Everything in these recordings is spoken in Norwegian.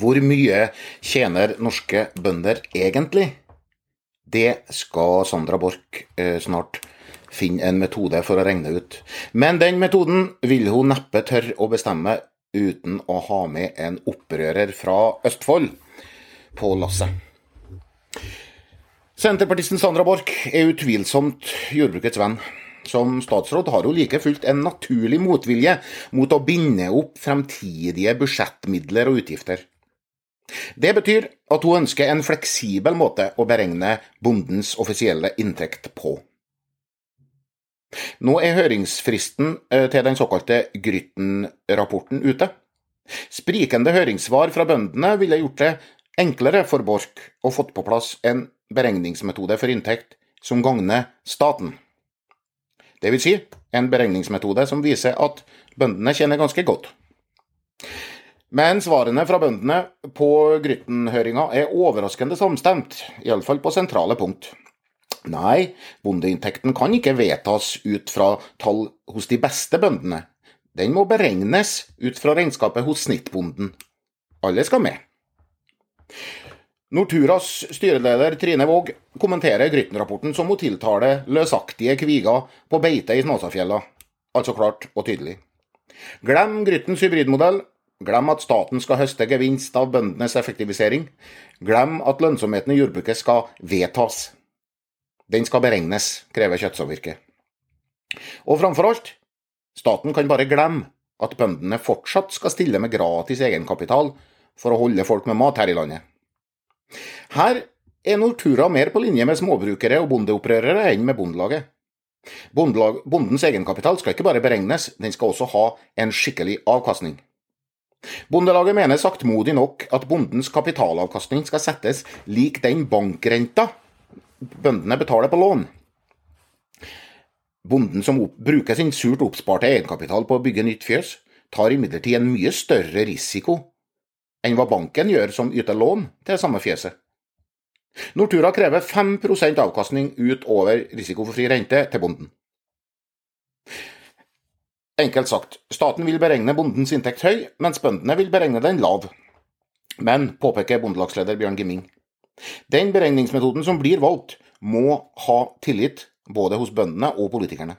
Hvor mye tjener norske bønder egentlig? Det skal Sandra Borch eh, snart finne en metode for å regne ut. Men den metoden vil hun neppe tørre å bestemme uten å ha med en opprører fra Østfold på lasset. Senterpartisten Sandra Borch er utvilsomt jordbrukets venn. Som statsråd har hun like fullt en naturlig motvilje mot å binde opp fremtidige budsjettmidler og utgifter. Det betyr at hun ønsker en fleksibel måte å beregne bondens offisielle inntekt på. Nå er høringsfristen eh, til den såkalte Grytten-rapporten ute. Sprikende høringssvar fra bøndene ville gjort det enklere for Borch å fått på plass en beregningsmetode for inntekt som gagner staten. Det vil si en beregningsmetode som viser at bøndene tjener ganske godt. Men svarene fra bøndene på Grytten-høringa er overraskende samstemt, iallfall på sentrale punkt. Nei, bondeinntekten kan ikke vedtas ut fra tall hos de beste bøndene. Den må beregnes ut fra regnskapet hos snittbonden. Alle skal med. Norturas styreleder Trine Våg kommenterer Grytten-rapporten som hun tiltaler løsaktige kviger på beite i Snåsafjella. Altså klart og tydelig. Glem Gryttens hybridmodell. Glem at staten skal høste gevinst av bøndenes effektivisering. Glem at lønnsomheten i jordbruket skal vedtas. Den skal beregnes, krever kjøttsamvirket. Og framfor alt, staten kan bare glemme at bøndene fortsatt skal stille med gratis egenkapital for å holde folk med mat her i landet. Her er Nortura mer på linje med småbrukere og bondeopprørere enn med Bondelaget. Bondelag, bondens egenkapital skal ikke bare beregnes, den skal også ha en skikkelig avkastning. Bondelaget mener saktmodig nok at bondens kapitalavkastning skal settes lik den bankrenta bøndene betaler på lån. Bonden som bruker sin surt oppsparte egenkapital på å bygge nytt fjøs, tar imidlertid en mye større risiko enn hva banken gjør som yter lån til samme fjeset. Nortura krever 5% avkastning utover risikofri rente til bonden. Enkelt sagt, staten vil beregne bondens inntekt høy, mens bøndene vil beregne den lav. Men, påpeker bondelagsleder Bjørn Gimming, den beregningsmetoden som blir valgt, må ha tillit både hos bøndene og politikerne.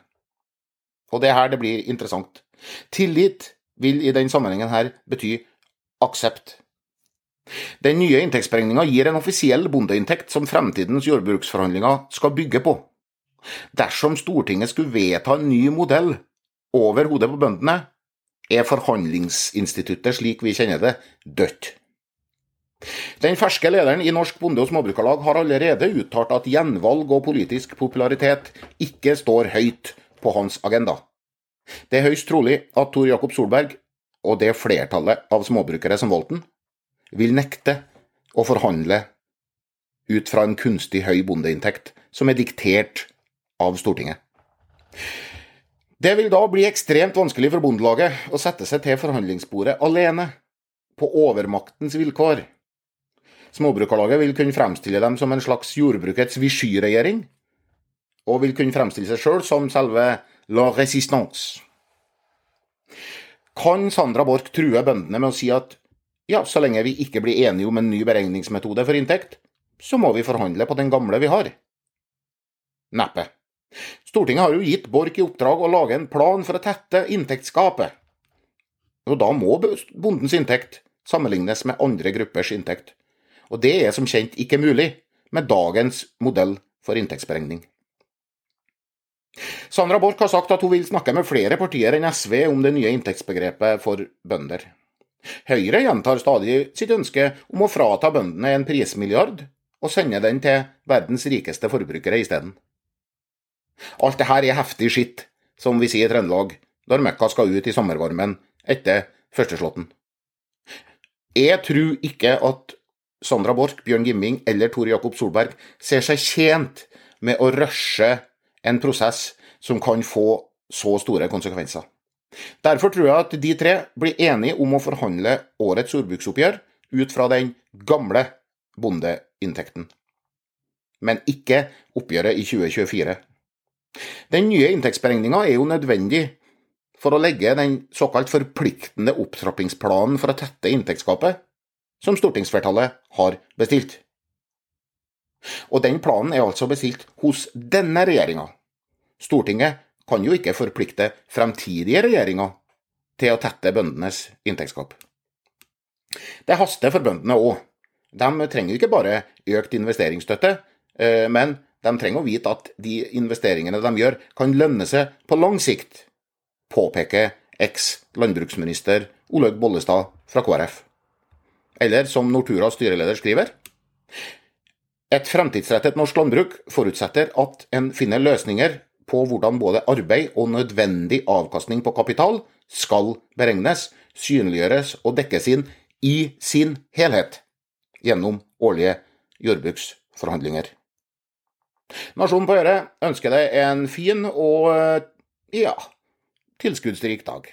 Og det er her det blir interessant. Tillit vil i den sammenhengen her bety aksept. Den nye inntektsberegninga gir en offisiell bondeinntekt som fremtidens jordbruksforhandlinger skal bygge på. Dersom Stortinget skulle vedta en ny modell over hodet på bøndene, er forhandlingsinstituttet slik vi kjenner det, dødt. Den ferske lederen i Norsk Bonde- og Småbrukarlag har allerede uttalt at gjenvalg og politisk popularitet ikke står høyt på hans agenda. Det er høyst trolig at Tor Jakob Solberg og det flertallet av småbrukere som valgte den, vil nekte å forhandle ut fra en kunstig høy bondeinntekt som er diktert av Stortinget. Det vil da bli ekstremt vanskelig for Bondelaget å sette seg til forhandlingsbordet alene, på overmaktens vilkår. Småbrukarlaget vil kunne fremstille dem som en slags jordbrukets Vichy-regjering, og vil kunne fremstille seg sjøl som selve la résistance. Kan Sandra Borch true bøndene med å si at ja, så lenge vi ikke blir enige om en ny beregningsmetode for inntekt, så må vi forhandle på den gamle vi har? Neppe. Stortinget har jo gitt Borch i oppdrag å lage en plan for å tette inntektsgapet. Og da må bondens inntekt sammenlignes med andre gruppers inntekt. Og det er som kjent ikke mulig med dagens modell for inntektsberegning. Sandra Borch har sagt at hun vil snakke med flere partier enn SV om det nye inntektsbegrepet for bønder. Høyre gjentar stadig sitt ønske om å frata bøndene en prismilliard og sende den til verdens rikeste forbrukere isteden. Alt det her er heftig skitt, som vi sier i Trøndelag, når møkka skal ut i sommervarmen etter førsteslåtten. Jeg tror ikke at Sandra Borch, Bjørn Gimming eller Tor Jakob Solberg ser seg tjent med å rushe en prosess som kan få så store konsekvenser. Derfor tror jeg at de tre blir enige om å forhandle årets jordbruksoppgjør ut fra den gamle bondeinntekten, men ikke oppgjøret i 2024. Den nye inntektsberegninga er jo nødvendig for å legge den såkalt forpliktende opptrappingsplanen for å tette inntektsgapet, som stortingsflertallet har bestilt. Og den planen er altså bestilt hos denne regjeringa. Stortinget kan jo ikke forplikte fremtidige regjeringer til å tette bøndenes inntektsgap. Det haster for bøndene òg. De trenger ikke bare økt investeringsstøtte, eh, men de trenger å vite at de investeringene de gjør, kan lønne seg på lang sikt, påpeker eks-landbruksminister Olaug Bollestad fra KrF. Eller som Norturas styreleder skriver Et fremtidsrettet norsk landbruk forutsetter at en finner løsninger på hvordan både arbeid og nødvendig avkastning på kapital skal beregnes, synliggjøres og dekkes inn i sin helhet gjennom årlige jordbruksforhandlinger. Nasjonen på Øre ønsker deg en fin og ja, tilskuddsrik dag.